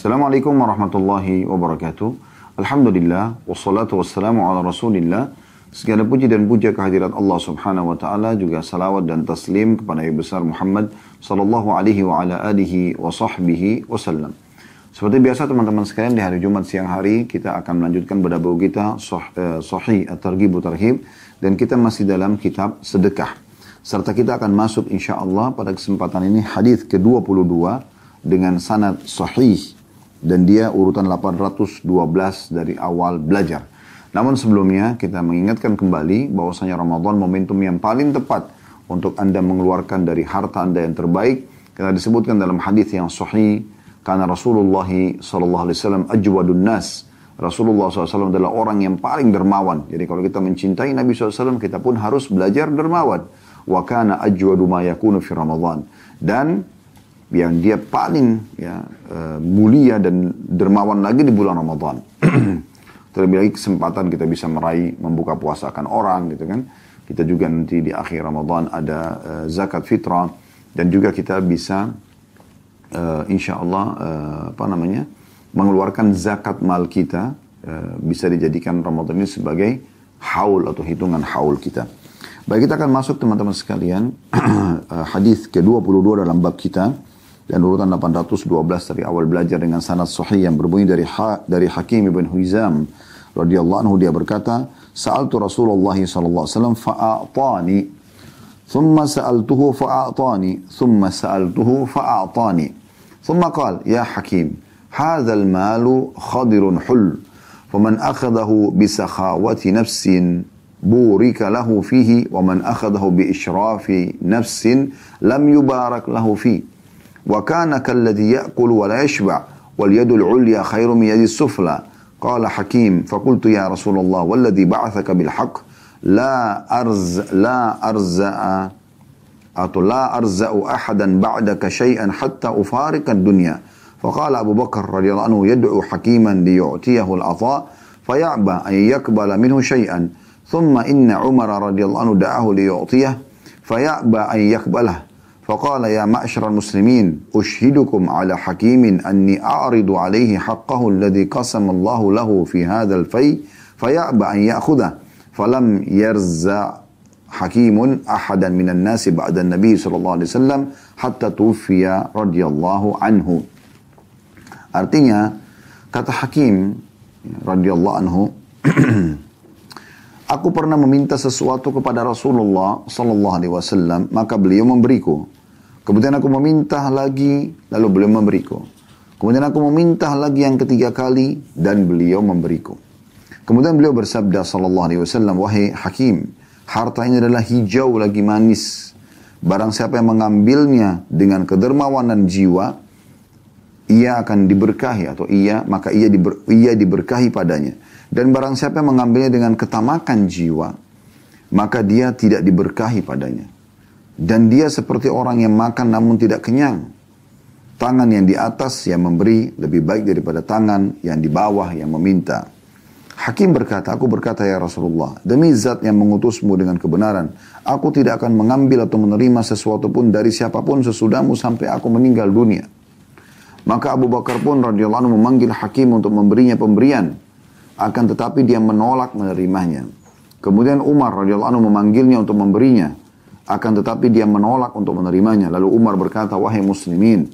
Assalamualaikum warahmatullahi wabarakatuh. Alhamdulillah, wassalatu wassalamu ala rasulillah. Segala puji dan puja kehadirat Allah subhanahu wa ta'ala, juga salawat dan taslim kepada Nabi besar Muhammad sallallahu alaihi wa ala alihi wa sahbihi. Seperti biasa teman-teman sekalian di hari Jumat siang hari kita akan melanjutkan buku kita eh, Sahih At-Targhib Tarhib dan kita masih dalam kitab sedekah. Serta kita akan masuk insya Allah pada kesempatan ini hadis ke-22 dengan sanad sahih dan dia urutan 812 dari awal belajar. Namun sebelumnya kita mengingatkan kembali bahwasanya Ramadan momentum yang paling tepat untuk Anda mengeluarkan dari harta Anda yang terbaik karena disebutkan dalam hadis yang sahih karena Rasulullah sallallahu alaihi wasallam ajwadun nas. Rasulullah SAW adalah orang yang paling dermawan. Jadi kalau kita mencintai Nabi SAW, kita pun harus belajar dermawan. Wa kana ajwadu ma yakunu fi Ramadan. Dan yang dia paling ya, uh, mulia dan dermawan lagi di bulan Ramadan. Terlebih lagi kesempatan kita bisa meraih membuka puasakan orang gitu kan. Kita juga nanti di akhir Ramadan ada uh, zakat fitrah dan juga kita bisa uh, insya Allah uh, apa namanya mengeluarkan zakat mal kita uh, bisa dijadikan Ramadan ini sebagai haul atau hitungan haul kita. Baik kita akan masuk teman-teman sekalian hadis ke-22 dalam bab kita dan urutan 812 dari awal belajar dengan sanad sahih yang berbunyi dari ha, dari Hakim ibn Huizam radhiyallahu anhu dia berkata sa'altu Rasulullah sallallahu alaihi wasallam fa'atani thumma sa'altuhu fa'atani thumma sa'altuhu fa'atani thumma qala ya Hakim hadha al-mal khadir hul akhadahu bi sakhawati nafsin بورك له فيه ومن أخذه بإشراف نفس لم يبارك له فيه وكان كالذي يأكل ولا يشبع واليد العليا خير من يد السفلى. قال حكيم فقلت يا رسول الله والذي بعثك بالحق لا أرز لا أرزأ لا أرزأ أحدا بعدك شيئا حتى أفارق الدنيا. فقال أبو بكر رضي الله عنه يدعو حكيما ليعطيه العطاء فيعبى أن يقبل منه شيئا. ثم إن عمر رضي الله عنه دعاه ليعطيه فيعبى أن يقبله. فقال يا معشر المسلمين أشهدكم على حكيم أني أعرض عليه حقه الذي قسم الله له في هذا الفي فيأبى أن يأخذه فلم يرزع حكيم أحدا من الناس بعد النبي صلى الله عليه وسلم حتى توفي رضي الله عنه Artinya, kata Hakim radhiyallahu anhu, Aku pernah meminta sesuatu kepada Rasulullah sallallahu alaihi wasallam, maka beliau memberiku. Kemudian aku meminta lagi, lalu beliau memberiku. Kemudian aku meminta lagi yang ketiga kali, dan beliau memberiku. Kemudian beliau bersabda sallallahu alaihi wasallam, wahai hakim, harta ini adalah hijau lagi manis. Barang siapa yang mengambilnya dengan kedermawanan jiwa, ia akan diberkahi atau ia maka ia diber, ia diberkahi padanya. Dan barang siapa yang mengambilnya dengan ketamakan jiwa, maka dia tidak diberkahi padanya. Dan dia seperti orang yang makan namun tidak kenyang. Tangan yang di atas yang memberi lebih baik daripada tangan yang di bawah yang meminta. Hakim berkata, aku berkata ya Rasulullah, demi zat yang mengutusmu dengan kebenaran, aku tidak akan mengambil atau menerima sesuatu pun dari siapa pun sesudahmu sampai aku meninggal dunia. Maka Abu Bakar pun radhiyallahu memanggil Hakim untuk memberinya pemberian, akan tetapi dia menolak menerimanya. Kemudian Umar radhiyallahu memanggilnya untuk memberinya, akan tetapi dia menolak untuk menerimanya. Lalu Umar berkata, wahai muslimin,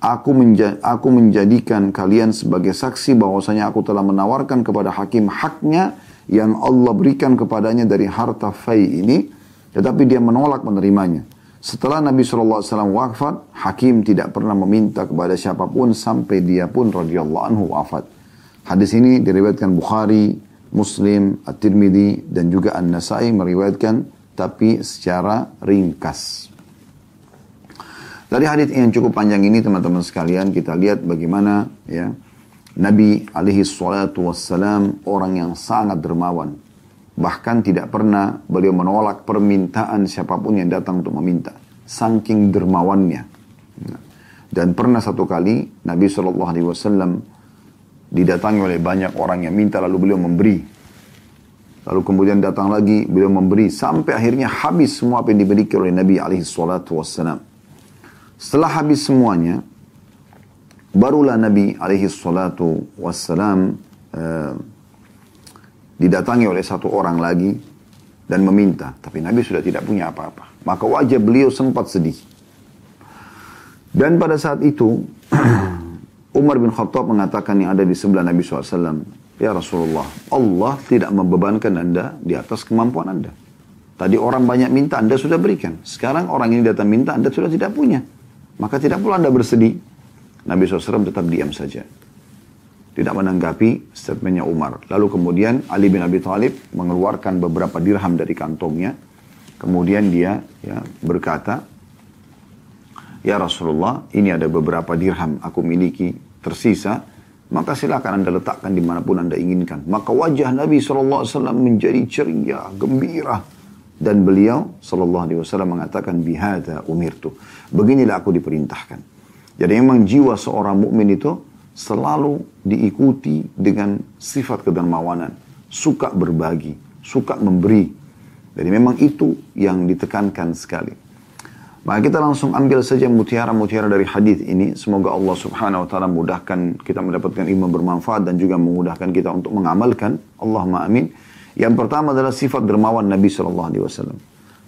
aku, menja aku menjadikan kalian sebagai saksi bahwasanya aku telah menawarkan kepada hakim haknya yang Allah berikan kepadanya dari harta fai ini, tetapi dia menolak menerimanya. Setelah Nabi SAW wafat, hakim tidak pernah meminta kepada siapa pun sampai dia pun radhiyallahu anhu wafat. Hadis ini diriwayatkan Bukhari, Muslim, At-Tirmidzi dan juga An-Nasai meriwayatkan tapi secara ringkas. Dari hadis yang cukup panjang ini teman-teman sekalian kita lihat bagaimana ya Nabi alaihi salatu wassalam orang yang sangat dermawan. Bahkan tidak pernah beliau menolak permintaan siapa pun yang datang untuk meminta. Saking dermawannya. Dan pernah satu kali Nabi SAW didatangi oleh banyak orang yang minta lalu beliau memberi Lalu kemudian datang lagi, beliau memberi sampai akhirnya habis semua apa yang dimiliki oleh Nabi alaihi salatu wassalam. Setelah habis semuanya, barulah Nabi alaihi salatu wassalam uh, didatangi oleh satu orang lagi dan meminta. Tapi Nabi sudah tidak punya apa-apa. Maka wajah beliau sempat sedih. Dan pada saat itu, Umar bin Khattab mengatakan yang ada di sebelah Nabi SAW, Ya Rasulullah, Allah tidak membebankan Anda di atas kemampuan Anda. Tadi orang banyak minta, Anda sudah berikan. Sekarang orang ini datang minta, Anda sudah tidak punya. Maka tidak pula Anda bersedih. Nabi SAW tetap diam saja tidak menanggapi statementnya Umar. Lalu kemudian Ali bin Abi Thalib mengeluarkan beberapa dirham dari kantongnya. Kemudian dia ya, berkata, Ya Rasulullah, ini ada beberapa dirham aku miliki tersisa, maka silakan anda letakkan di mana pun anda inginkan. Maka wajah Nabi SAW menjadi ceria, gembira. Dan beliau SAW mengatakan, Bihada umirtu. Beginilah aku diperintahkan. Jadi memang jiwa seorang mukmin itu selalu diikuti dengan sifat kedermawanan, suka berbagi, suka memberi. Jadi memang itu yang ditekankan sekali. Maka kita langsung ambil saja mutiara-mutiara dari hadis ini. Semoga Allah subhanahu wa ta'ala mudahkan kita mendapatkan ilmu bermanfaat dan juga memudahkan kita untuk mengamalkan. Allahumma amin. Yang pertama adalah sifat dermawan Nabi SAW.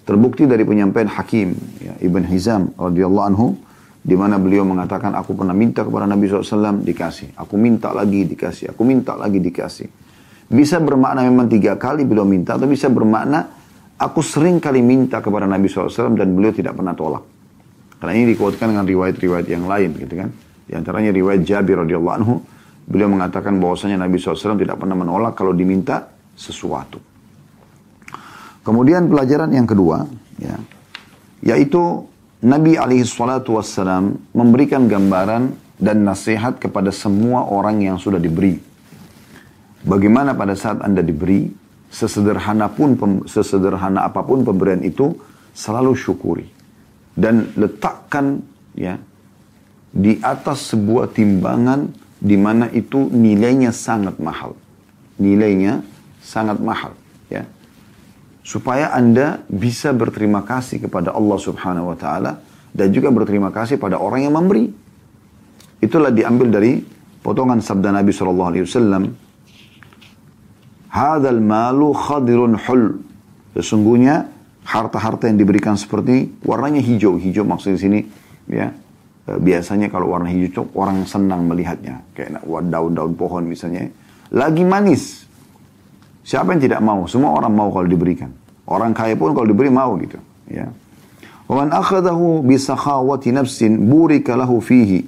Terbukti dari penyampaian Hakim ya, Ibn Hizam radhiyallahu anhu di mana beliau mengatakan aku pernah minta kepada Nabi SAW dikasih, aku minta lagi dikasih, aku minta lagi dikasih. Bisa bermakna memang tiga kali beliau minta, atau bisa bermakna aku sering kali minta kepada Nabi SAW dan beliau tidak pernah tolak. Karena ini dikuatkan dengan riwayat-riwayat yang lain gitu kan. Di antaranya riwayat Jabir radhiyallahu anhu, beliau mengatakan bahwasanya Nabi SAW tidak pernah menolak kalau diminta sesuatu. Kemudian pelajaran yang kedua, ya, yaitu Nabi alaihi salatu wassalam memberikan gambaran dan nasihat kepada semua orang yang sudah diberi. Bagaimana pada saat Anda diberi, sesederhana pun sesederhana apa pun pemberian itu selalu syukuri dan letakkan ya di atas sebuah timbangan di mana itu nilainya sangat mahal. Nilainya sangat mahal, ya supaya Anda bisa berterima kasih kepada Allah Subhanahu wa taala dan juga berterima kasih pada orang yang memberi. Itulah diambil dari potongan sabda Nabi sallallahu alaihi wasallam, "Hadzal malu khadirun hul." Sesungguhnya harta-harta yang diberikan seperti warnanya hijau. Hijau maksudnya sini ya. Eh, biasanya kalau warna hijau orang senang melihatnya, kayak daun-daun pohon misalnya. Lagi manis, Siapa yang tidak mau? Semua orang mau kalau diberikan. Orang kaya pun kalau diberi mau gitu. Ya. Waman akhadahu bisakhawati nafsin burika lahu fihi.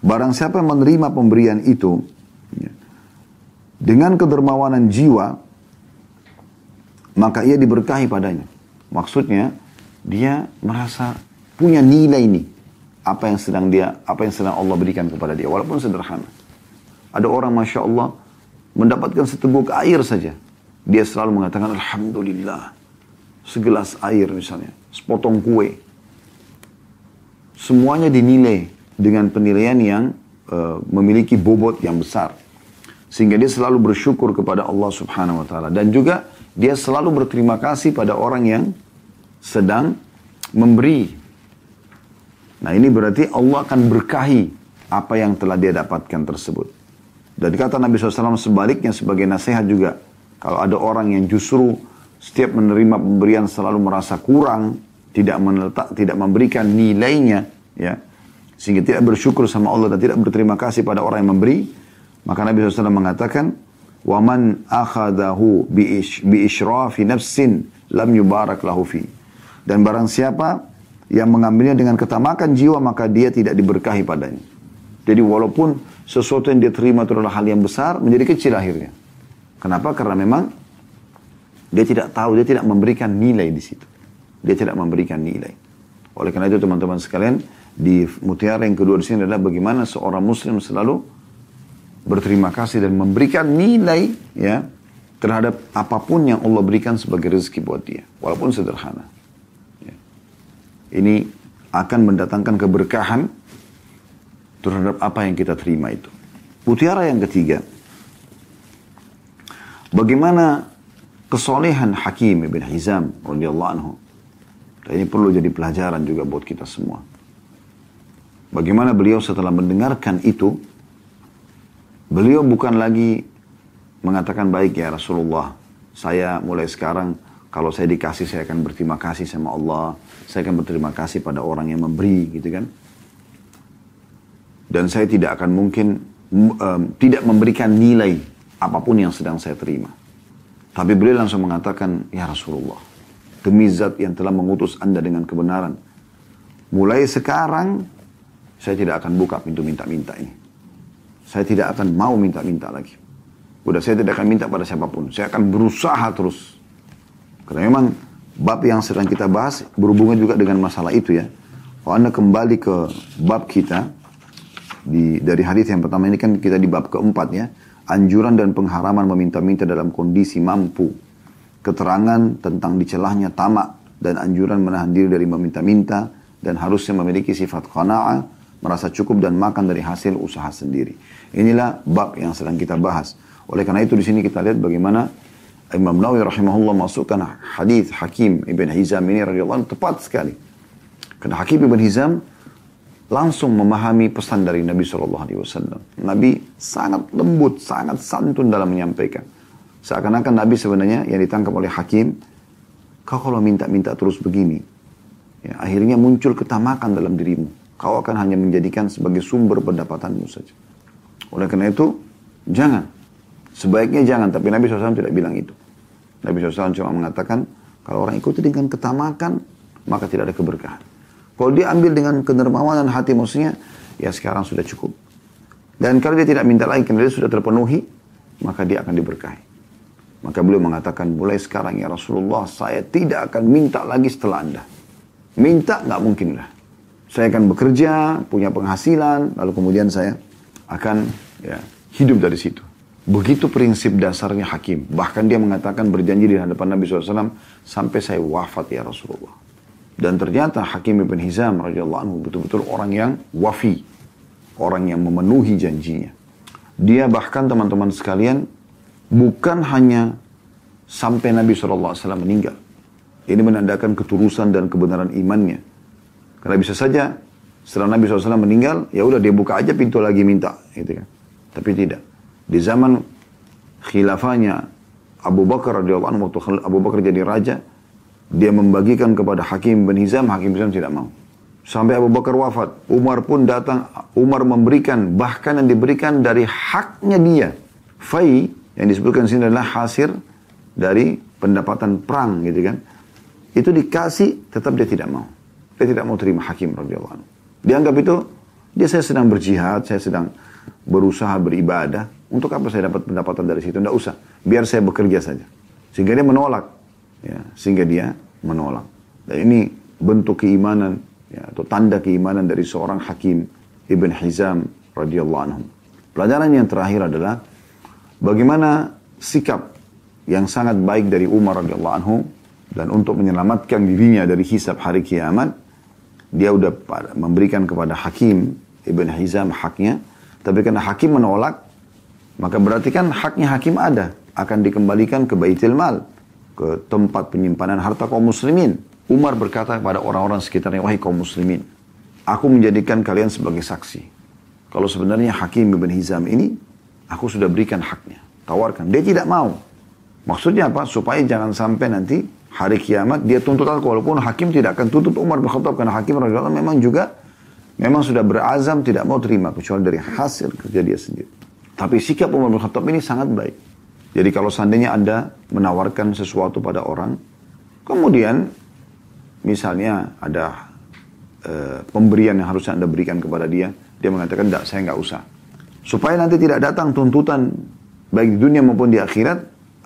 Barang siapa yang menerima pemberian itu dengan kedermawanan jiwa, maka ia diberkahi padanya. Maksudnya, dia merasa punya nilai ini. Apa yang sedang dia, apa yang sedang Allah berikan kepada dia, walaupun sederhana. Ada orang, Masya Allah, mendapatkan seteguk air saja. Dia selalu mengatakan Alhamdulillah. Segelas air misalnya, sepotong kue. Semuanya dinilai dengan penilaian yang uh, memiliki bobot yang besar. Sehingga dia selalu bersyukur kepada Allah subhanahu wa ta'ala. Dan juga dia selalu berterima kasih pada orang yang sedang memberi. Nah ini berarti Allah akan berkahi apa yang telah dia dapatkan tersebut. Dan kata Nabi SAW sebaliknya sebagai nasihat juga. Kalau ada orang yang justru setiap menerima pemberian selalu merasa kurang, tidak meletak, tidak memberikan nilainya, ya, sehingga tidak bersyukur sama Allah dan tidak berterima kasih pada orang yang memberi, maka Nabi SAW mengatakan, "Waman akhadahu bi ishrafi nafsin lam yubarak lahu fi." Dan barang siapa yang mengambilnya dengan ketamakan jiwa maka dia tidak diberkahi padanya. Jadi walaupun sesuatu yang dia terima itu adalah hal yang besar, menjadi kecil akhirnya. Kenapa? Karena memang dia tidak tahu, dia tidak memberikan nilai di situ. Dia tidak memberikan nilai. Oleh karena itu teman-teman sekalian, di mutiara yang kedua di sini adalah bagaimana seorang muslim selalu berterima kasih dan memberikan nilai ya terhadap apa pun yang Allah berikan sebagai rezeki buat dia, walaupun sederhana. Ya. Ini akan mendatangkan keberkahan terhadap apa yang kita terima itu. Mutiara yang ketiga, bagaimana kesolehan Hakim ibn Hizam radhiyallahu anhu. Dan ini perlu jadi pelajaran juga buat kita semua. Bagaimana beliau setelah mendengarkan itu, beliau bukan lagi mengatakan baik ya Rasulullah, saya mulai sekarang kalau saya dikasih saya akan berterima kasih sama Allah, saya akan berterima kasih pada orang yang memberi gitu kan. Dan saya tidak akan mungkin um, tidak memberikan nilai apa pun yang sedang saya terima. Tapi beliau langsung mengatakan, Ya Rasulullah, demi zat yang telah mengutus anda dengan kebenaran. Mulai sekarang, saya tidak akan buka pintu minta-minta ini. Saya tidak akan mau minta-minta lagi. Udah saya tidak akan minta pada siapa pun. Saya akan berusaha terus. Karena memang bab yang sedang kita bahas berhubungan juga dengan masalah itu ya. Kalau Anda kembali ke bab kita, di, dari hadis yang pertama ini kan kita di bab keempat ya. Anjuran dan pengharaman meminta-minta dalam kondisi mampu. Keterangan tentang dicelahnya tamak dan anjuran menahan diri dari meminta-minta dan harusnya memiliki sifat qana'ah, merasa cukup dan makan dari hasil usaha sendiri. Inilah bab yang sedang kita bahas. Oleh karena itu di sini kita lihat bagaimana Imam Nawawi rahimahullah masukkan hadis Hakim ibn Hizam ini radhiyallahu tepat sekali. Karena Hakim ibn Hizam langsung memahami pesan dari Nabi Shallallahu Alaihi Wasallam. Nabi sangat lembut, sangat santun dalam menyampaikan. Seakan-akan Nabi sebenarnya yang ditangkap oleh Hakim, kau kalau minta-minta terus begini, ya, akhirnya muncul ketamakan dalam dirimu. Kau akan hanya menjadikan sebagai sumber pendapatanmu saja. Oleh karena itu, jangan. Sebaiknya jangan, tapi Nabi SAW tidak bilang itu. Nabi SAW cuma mengatakan, kalau orang ikuti dengan ketamakan, maka tidak ada keberkahan. Kalau dia ambil dengan kedermawanan hati maksudnya, ya sekarang sudah cukup. Dan kalau dia tidak minta lagi, karena dia sudah terpenuhi, maka dia akan diberkahi. Maka beliau mengatakan, mulai sekarang ya Rasulullah, saya tidak akan minta lagi setelah anda. Minta nggak mungkin lah. Saya akan bekerja, punya penghasilan, lalu kemudian saya akan ya, hidup dari situ. Begitu prinsip dasarnya hakim. Bahkan dia mengatakan berjanji di hadapan Nabi SAW, sampai saya wafat ya Rasulullah. Dan ternyata Hakim ibn Hizam radhiyallahu anhu betul-betul orang yang wafi. Orang yang memenuhi janjinya. Dia bahkan teman-teman sekalian, bukan hanya sampai Nabi SAW meninggal. Ini menandakan ketulusan dan kebenaran imannya. Karena bisa saja setelah Nabi SAW meninggal, ya udah dia buka aja pintu lagi minta, gitu kan. Tapi tidak. Di zaman khilafahnya Abu Bakar radhiyallahu anhu waktu Abu Bakar jadi raja, dia membagikan kepada Hakim bin Hizam, Hakim bin Hizam tidak mau. Sampai Abu Bakar wafat, Umar pun datang, Umar memberikan, bahkan yang diberikan dari haknya dia. Fai, yang disebutkan sini adalah hasil dari pendapatan perang gitu kan. Itu dikasih, tetap dia tidak mau. Dia tidak mau terima Hakim radhiyallahu anhu. Dianggap itu, dia saya sedang berjihad, saya sedang berusaha beribadah, untuk apa saya dapat pendapatan dari situ? Tidak usah. Biar saya bekerja saja. Sehingga dia menolak. Ya, sehingga dia menolak. Dan ini bentuk keimanan ya, atau tanda keimanan dari seorang hakim Ibn Hizam radhiyallahu anhu. Pelajaran yang terakhir adalah bagaimana sikap yang sangat baik dari Umar radhiyallahu anhu dan untuk menyelamatkan dirinya dari hisab hari kiamat dia sudah memberikan kepada Hakim Ibn Hizam haknya tapi karena Hakim menolak maka berarti kan haknya hakim ada. Akan dikembalikan ke baitil mal. Ke tempat penyimpanan harta kaum muslimin. Umar berkata kepada orang-orang sekitarnya, wahai kaum muslimin. Aku menjadikan kalian sebagai saksi. Kalau sebenarnya Hakim bin Hizam ini, aku sudah berikan haknya. Tawarkan. Dia tidak mau. Maksudnya apa? Supaya jangan sampai nanti hari kiamat dia tuntut aku. Walaupun Hakim tidak akan tuntut Umar bin Khattab. Karena Hakim radhiyallahu memang juga memang sudah berazam tidak mau terima. Kecuali dari hasil kerja dia sendiri. Tapi sikap Umar bin Khattab ini sangat baik. Jadi kalau seandainya Anda menawarkan sesuatu pada orang, kemudian misalnya ada e, pemberian yang harusnya Anda berikan kepada dia, dia mengatakan, tidak, saya nggak usah. Supaya nanti tidak datang tuntutan baik di dunia maupun di akhirat,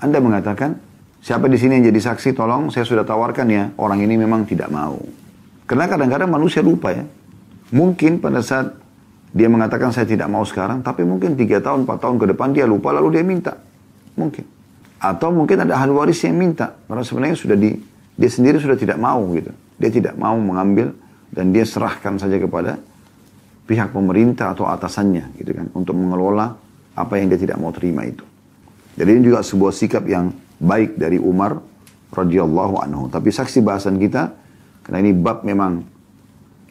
Anda mengatakan, siapa di sini yang jadi saksi, tolong saya sudah tawarkan ya, orang ini memang tidak mau. Karena kadang-kadang manusia lupa ya. Mungkin pada saat dia mengatakan saya tidak mau sekarang, tapi mungkin tiga tahun, empat tahun ke depan dia lupa lalu dia minta. Mungkin. Atau mungkin ada ahli waris yang minta. Karena sebenarnya sudah di, dia sendiri sudah tidak mau gitu. Dia tidak mau mengambil dan dia serahkan saja kepada pihak pemerintah atau atasannya gitu kan. Untuk mengelola apa yang dia tidak mau terima itu. Jadi ini juga sebuah sikap yang baik dari Umar radhiyallahu anhu. Tapi saksi bahasan kita, karena ini bab memang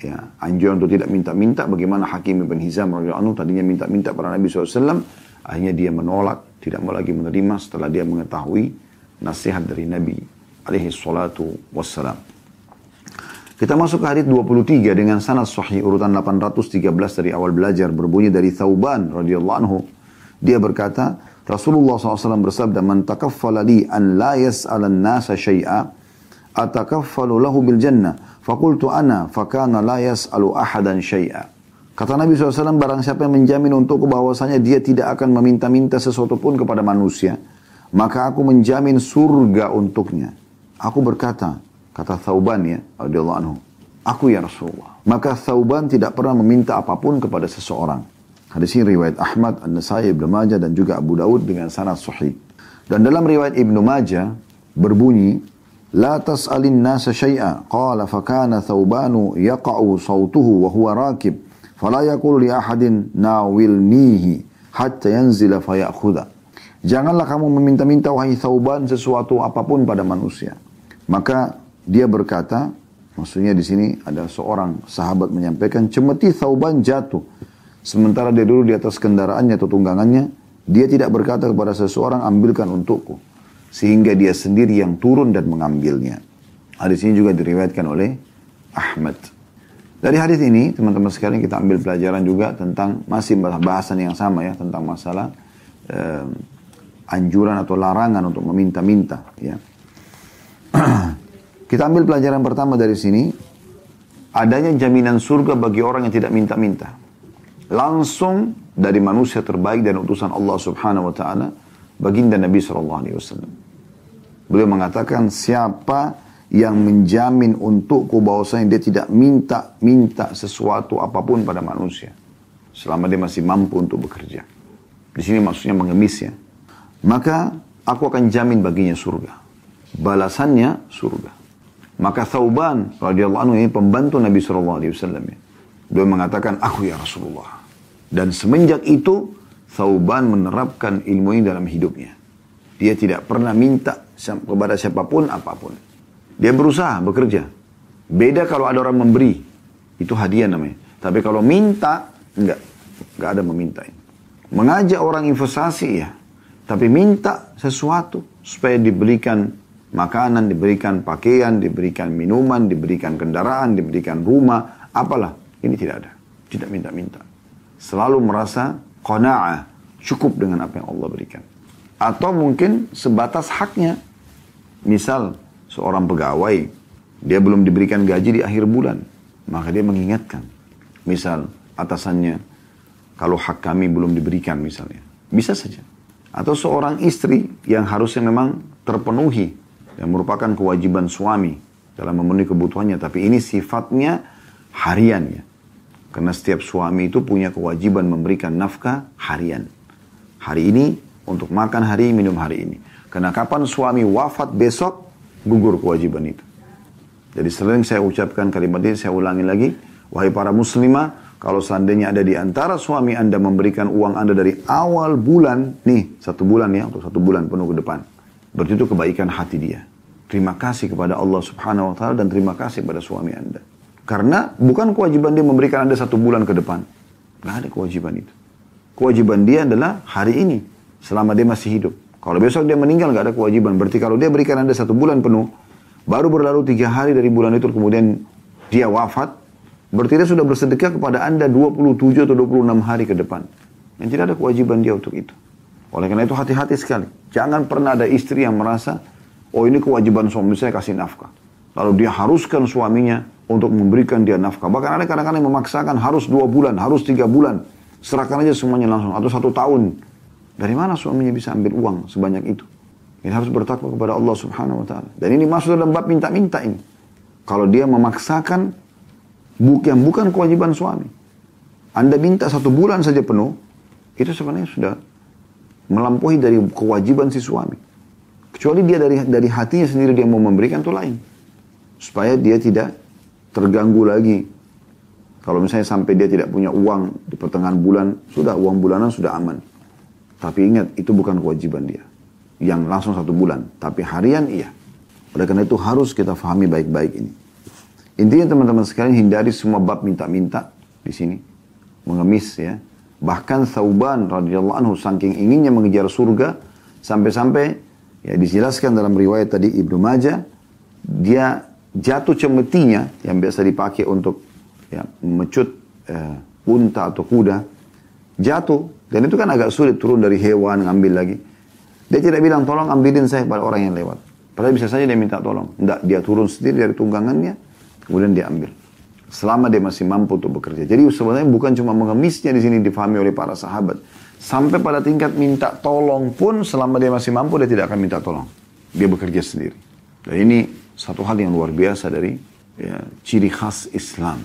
ya, anjuran untuk tidak minta-minta bagaimana Hakim bin Hizam radhiyallahu anhu tadinya minta-minta pada Nabi SAW akhirnya dia menolak tidak mau lagi menerima setelah dia mengetahui nasihat dari Nabi alaihi salatu wassalam kita masuk ke hadis 23 dengan sanad sahih urutan 813 dari awal belajar berbunyi dari Thauban radhiyallahu anhu dia berkata Rasulullah SAW bersabda man takaffala li an la yas'alan nasa syai'a atakaffalu lahu bil jannah Fakultu ana fakana la yas'alu ahadan syai'a. Kata Nabi SAW, barang siapa yang menjamin untukku bahwasanya dia tidak akan meminta-minta sesuatu pun kepada manusia, maka aku menjamin surga untuknya. Aku berkata, kata Thauban ya, anhu, aku ya Rasulullah. Maka Thauban tidak pernah meminta apa pun kepada seseorang. Hadis ini riwayat Ahmad, An-Nasai, Ibn Majah dan juga Abu Daud dengan sanad suhi. Dan dalam riwayat Ibn Majah berbunyi, لا تسأل الناس شيئا قال فكان ثوبان يقع صوته وهو راكب فلا يقول لأحد ناولنيه حتى ينزل فيأخذ. Janganlah kamu meminta-minta wahai Thauban sesuatu apa pun pada manusia. Maka dia berkata, maksudnya di sini ada seorang sahabat menyampaikan, cemeti Thauban jatuh. Sementara dia dulu di atas kendaraannya atau tunggangannya, dia tidak berkata kepada seseorang, ambilkan untukku sehingga dia sendiri yang turun dan mengambilnya. Hadis ini juga diriwayatkan oleh Ahmad. Dari hadis ini, teman-teman sekalian kita ambil pelajaran juga tentang masih bahasan yang sama ya tentang masalah eh, anjuran atau larangan untuk meminta-minta. Ya. kita ambil pelajaran pertama dari sini, adanya jaminan surga bagi orang yang tidak minta-minta. Langsung dari manusia terbaik dan utusan Allah Subhanahu wa taala baginda Nabi Shallallahu Alaihi Wasallam. Beliau mengatakan siapa yang menjamin untukku bahwasanya dia tidak minta-minta sesuatu apa pun pada manusia selama dia masih mampu untuk bekerja. Di sini maksudnya mengemis ya. Maka aku akan jamin baginya surga. Balasannya surga. Maka Thauban radhiyallahu anhu ini pembantu Nabi Shallallahu alaihi wasallam ya. Dia mengatakan, "Aku ya Rasulullah." Dan semenjak itu Thauban menerapkan ilmu ini dalam hidupnya. Dia tidak pernah minta kepada siapa pun apa pun. Dia berusaha bekerja. Beda kalau ada orang memberi. Itu hadiah namanya. Tapi kalau minta, enggak. Enggak ada meminta. Mengajak orang investasi ya. Tapi minta sesuatu supaya diberikan makanan, diberikan pakaian, diberikan minuman, diberikan kendaraan, diberikan rumah, apalah. Ini tidak ada. Tidak minta-minta. Selalu merasa qana'ah, cukup dengan apa yang Allah berikan. Atau mungkin sebatas haknya. Misal seorang pegawai, dia belum diberikan gaji di akhir bulan, maka dia mengingatkan. Misal atasannya, kalau hak kami belum diberikan misalnya. Bisa saja. Atau seorang istri yang harusnya memang terpenuhi, yang merupakan kewajiban suami dalam memenuhi kebutuhannya. Tapi ini sifatnya harian ya. Karena setiap suami itu punya kewajiban memberikan nafkah harian. Hari ini untuk makan hari minum hari ini. Karena kapan suami wafat besok, gugur kewajiban itu. Jadi sering saya ucapkan kalimat ini, saya ulangi lagi. Wahai para muslimah, kalau seandainya ada di antara suami anda memberikan uang anda dari awal bulan, nih satu bulan ya, untuk satu bulan penuh ke depan. Berarti itu kebaikan hati dia. Terima kasih kepada Allah subhanahu wa ta'ala dan terima kasih kepada suami anda. Karena bukan kewajiban dia memberikan Anda satu bulan ke depan. Gak ada kewajiban itu. Kewajiban dia adalah hari ini. Selama dia masih hidup. Kalau besok dia meninggal gak ada kewajiban. Berarti kalau dia berikan Anda satu bulan penuh. Baru berlalu tiga hari dari bulan itu kemudian dia wafat. Berarti dia sudah bersedekah kepada Anda 27 atau 26 hari ke depan. Yang tidak ada kewajiban dia untuk itu. Oleh karena itu hati-hati sekali. Jangan pernah ada istri yang merasa, oh ini kewajiban suami saya kasih nafkah. Lalu dia haruskan suaminya untuk memberikan dia nafkah. Bahkan ada kadang-kadang yang memaksakan harus dua bulan, harus tiga bulan. Serahkan aja semuanya langsung. Atau satu tahun. Dari mana suaminya bisa ambil uang sebanyak itu? Ini harus bertakwa kepada Allah subhanahu wa ta'ala. Dan ini masuk dalam bab minta-minta ini. Kalau dia memaksakan yang bukan kewajiban suami. Anda minta satu bulan saja penuh, itu sebenarnya sudah melampaui dari kewajiban si suami. Kecuali dia dari dari hatinya sendiri dia mau memberikan itu lain supaya dia tidak terganggu lagi. Kalau misalnya sampai dia tidak punya uang di pertengahan bulan, sudah uang bulanan sudah aman. Tapi ingat, itu bukan kewajiban dia. Yang langsung satu bulan. Tapi harian iya. Oleh karena itu harus kita fahami baik-baik ini. Intinya teman-teman sekalian hindari semua bab minta-minta di sini. Mengemis ya. Bahkan Thauban radhiyallahu anhu saking inginnya mengejar surga sampai-sampai ya dijelaskan dalam riwayat tadi Ibnu Majah dia jatuh cemetinya yang biasa dipakai untuk ya, mecut eh, unta atau kuda jatuh. Dan itu kan agak sulit turun dari hewan ngambil lagi. Dia tidak bilang tolong ambilin saya pada orang yang lewat. Padahal bisa saja dia minta tolong. Tidak dia turun sendiri dari tunggangannya kemudian dia ambil. Selama dia masih mampu untuk bekerja. Jadi sebenarnya bukan cuma mengemisnya di sini difahami oleh para sahabat. Sampai pada tingkat minta tolong pun selama dia masih mampu dia tidak akan minta tolong. Dia bekerja sendiri. Dan ini satu hal yang luar biasa dari ya, ciri khas Islam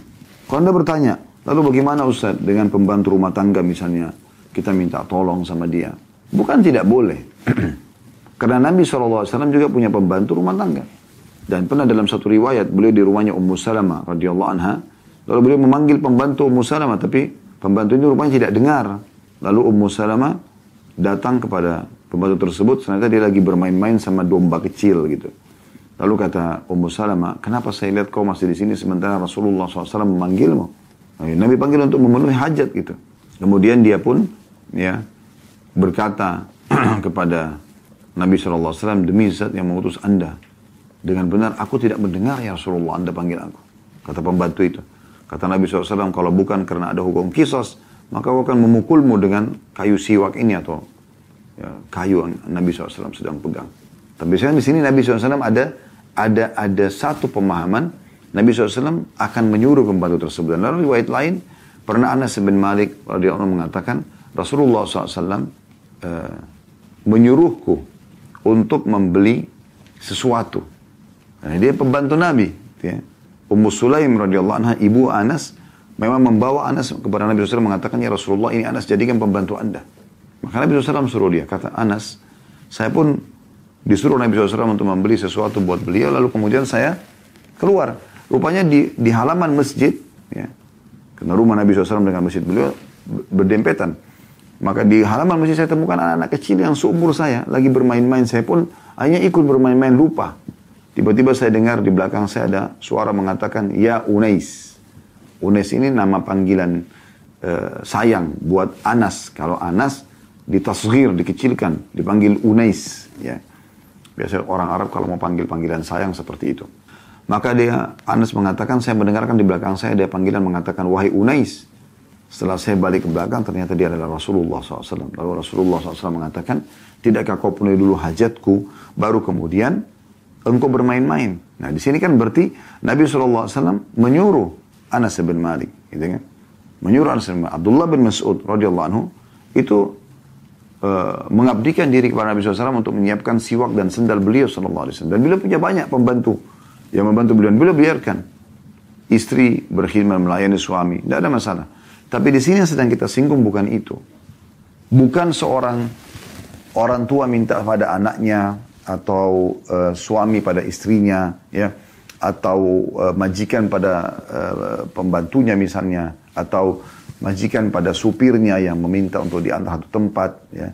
kalau anda bertanya lalu bagaimana Ustaz dengan pembantu rumah tangga misalnya kita minta tolong sama dia bukan tidak boleh karena Nabi SAW juga punya pembantu rumah tangga dan pernah dalam satu riwayat beliau di rumahnya Ummu Salamah radhiyallahu anha. Lalu beliau memanggil pembantu Ummu Salamah tapi pembantu ini rupanya tidak dengar. Lalu Ummu Salamah datang kepada pembantu tersebut ternyata dia lagi bermain-main sama domba kecil gitu. Lalu kata Ummu Salamah, kenapa saya lihat kau masih di sini sementara Rasulullah SAW memanggilmu? Nabi panggil untuk memenuhi hajat gitu. Kemudian dia pun ya berkata kepada Nabi SAW, demi zat yang mengutus anda, dengan benar, aku tidak mendengar ya Rasulullah, Anda panggil aku. Kata pembantu itu. Kata Nabi SAW, kalau bukan karena ada hukum kisos, maka aku akan memukulmu dengan kayu siwak ini atau ya, kayu yang Nabi SAW sedang pegang. Tapi saya di sini Nabi SAW ada ada ada satu pemahaman Nabi SAW akan menyuruh pembantu tersebut. Dan lalu riwayat lain, pernah Anas bin Malik radhiyallahu mengatakan Rasulullah SAW uh, eh, menyuruhku untuk membeli sesuatu Nah, dia pembantu Nabi. Ya. Ummu Sulaim radhiyallahu anha, ibu Anas, memang membawa Anas kepada Nabi SAW mengatakan, Ya Rasulullah ini Anas jadikan pembantu anda. Maka Nabi SAW suruh dia, kata Anas, saya pun disuruh Nabi SAW untuk membeli sesuatu buat beliau, lalu kemudian saya keluar. Rupanya di, di halaman masjid, ya, karena rumah Nabi SAW dengan masjid beliau berdempetan. Maka di halaman masjid saya temukan anak-anak kecil yang seumur saya, lagi bermain-main. Saya pun hanya ikut bermain-main lupa. Tiba-tiba saya dengar di belakang saya ada suara mengatakan, Ya Unais. Unais ini nama panggilan uh, sayang buat Anas. Kalau Anas ditasghir, dikecilkan, dipanggil Unais. Ya. Biasa orang Arab kalau mau panggil panggilan sayang seperti itu. Maka dia, Anas mengatakan, saya mendengarkan di belakang saya dia panggilan mengatakan, Wahai Unais. Setelah saya balik ke belakang, ternyata dia adalah Rasulullah SAW. Lalu Rasulullah SAW mengatakan, Tidakkah kau penuhi dulu hajatku, baru kemudian engkau bermain-main. Nah di sini kan berarti Nabi SAW menyuruh Anas bin Malik, gitu kan? Menyuruh Anas bin Malik. Abdullah bin Mas'ud radhiyallahu anhu itu uh, mengabdikan diri kepada Nabi SAW untuk menyiapkan siwak dan sendal beliau SAW. Dan beliau punya banyak pembantu yang membantu beliau. Dan beliau biarkan istri berkhidmat melayani suami, tidak ada masalah. Tapi di sini yang sedang kita singgung bukan itu. Bukan seorang orang tua minta pada anaknya atau uh, suami pada istrinya ya atau uh, majikan pada uh, pembantunya misalnya atau majikan pada supirnya yang meminta untuk diantar satu tempat ya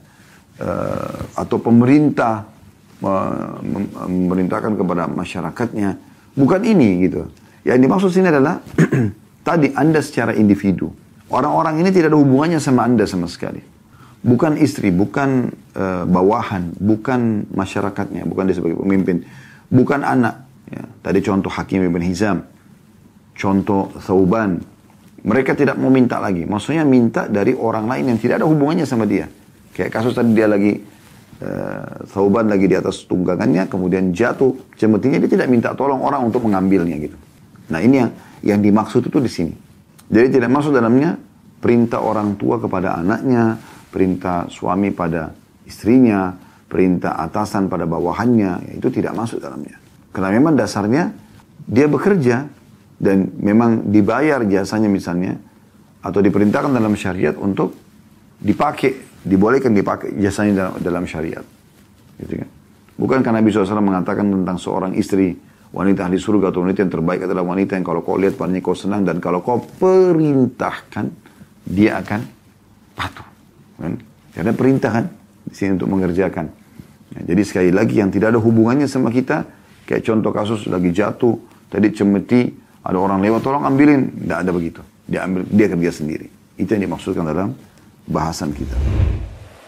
uh, atau pemerintah memerintahkan kepada masyarakatnya bukan ini gitu yang dimaksud sini adalah tadi anda secara individu orang-orang ini tidak ada hubungannya sama anda sama sekali bukan istri, bukan uh, bawahan, bukan masyarakatnya, bukan dia sebagai pemimpin, bukan anak. Ya. Tadi contoh Hakim ibn Hizam, contoh Thauban. Mereka tidak mau minta lagi. Maksudnya minta dari orang lain yang tidak ada hubungannya sama dia. Kayak kasus tadi dia lagi uh, Thauban lagi di atas tunggangannya, kemudian jatuh cemetinya dia tidak minta tolong orang untuk mengambilnya gitu. Nah ini yang yang dimaksud itu di sini. Jadi tidak masuk dalamnya perintah orang tua kepada anaknya, perintah suami pada istrinya, perintah atasan pada bawahannya, ya itu tidak masuk dalamnya. Karena memang dasarnya dia bekerja dan memang dibayar jasanya misalnya atau diperintahkan dalam syariat untuk dipakai, dibolehkan dipakai jasanya dalam, dalam syariat. Gitu kan? Bukan karena Nabi SAW mengatakan tentang seorang istri wanita ahli surga atau wanita yang terbaik adalah wanita yang kalau kau lihat padanya kau senang dan kalau kau perintahkan dia akan patuh. Kan? Karena perintah di sini untuk mengerjakan. Ya, jadi sekali lagi yang tidak ada hubungannya sama kita, kayak contoh kasus lagi jatuh, tadi cemeti Ada orang lewat, tolong ambilin. Tidak ada begitu. Dia ambil, dia kerja sendiri. Itu yang dimaksudkan dalam bahasan kita.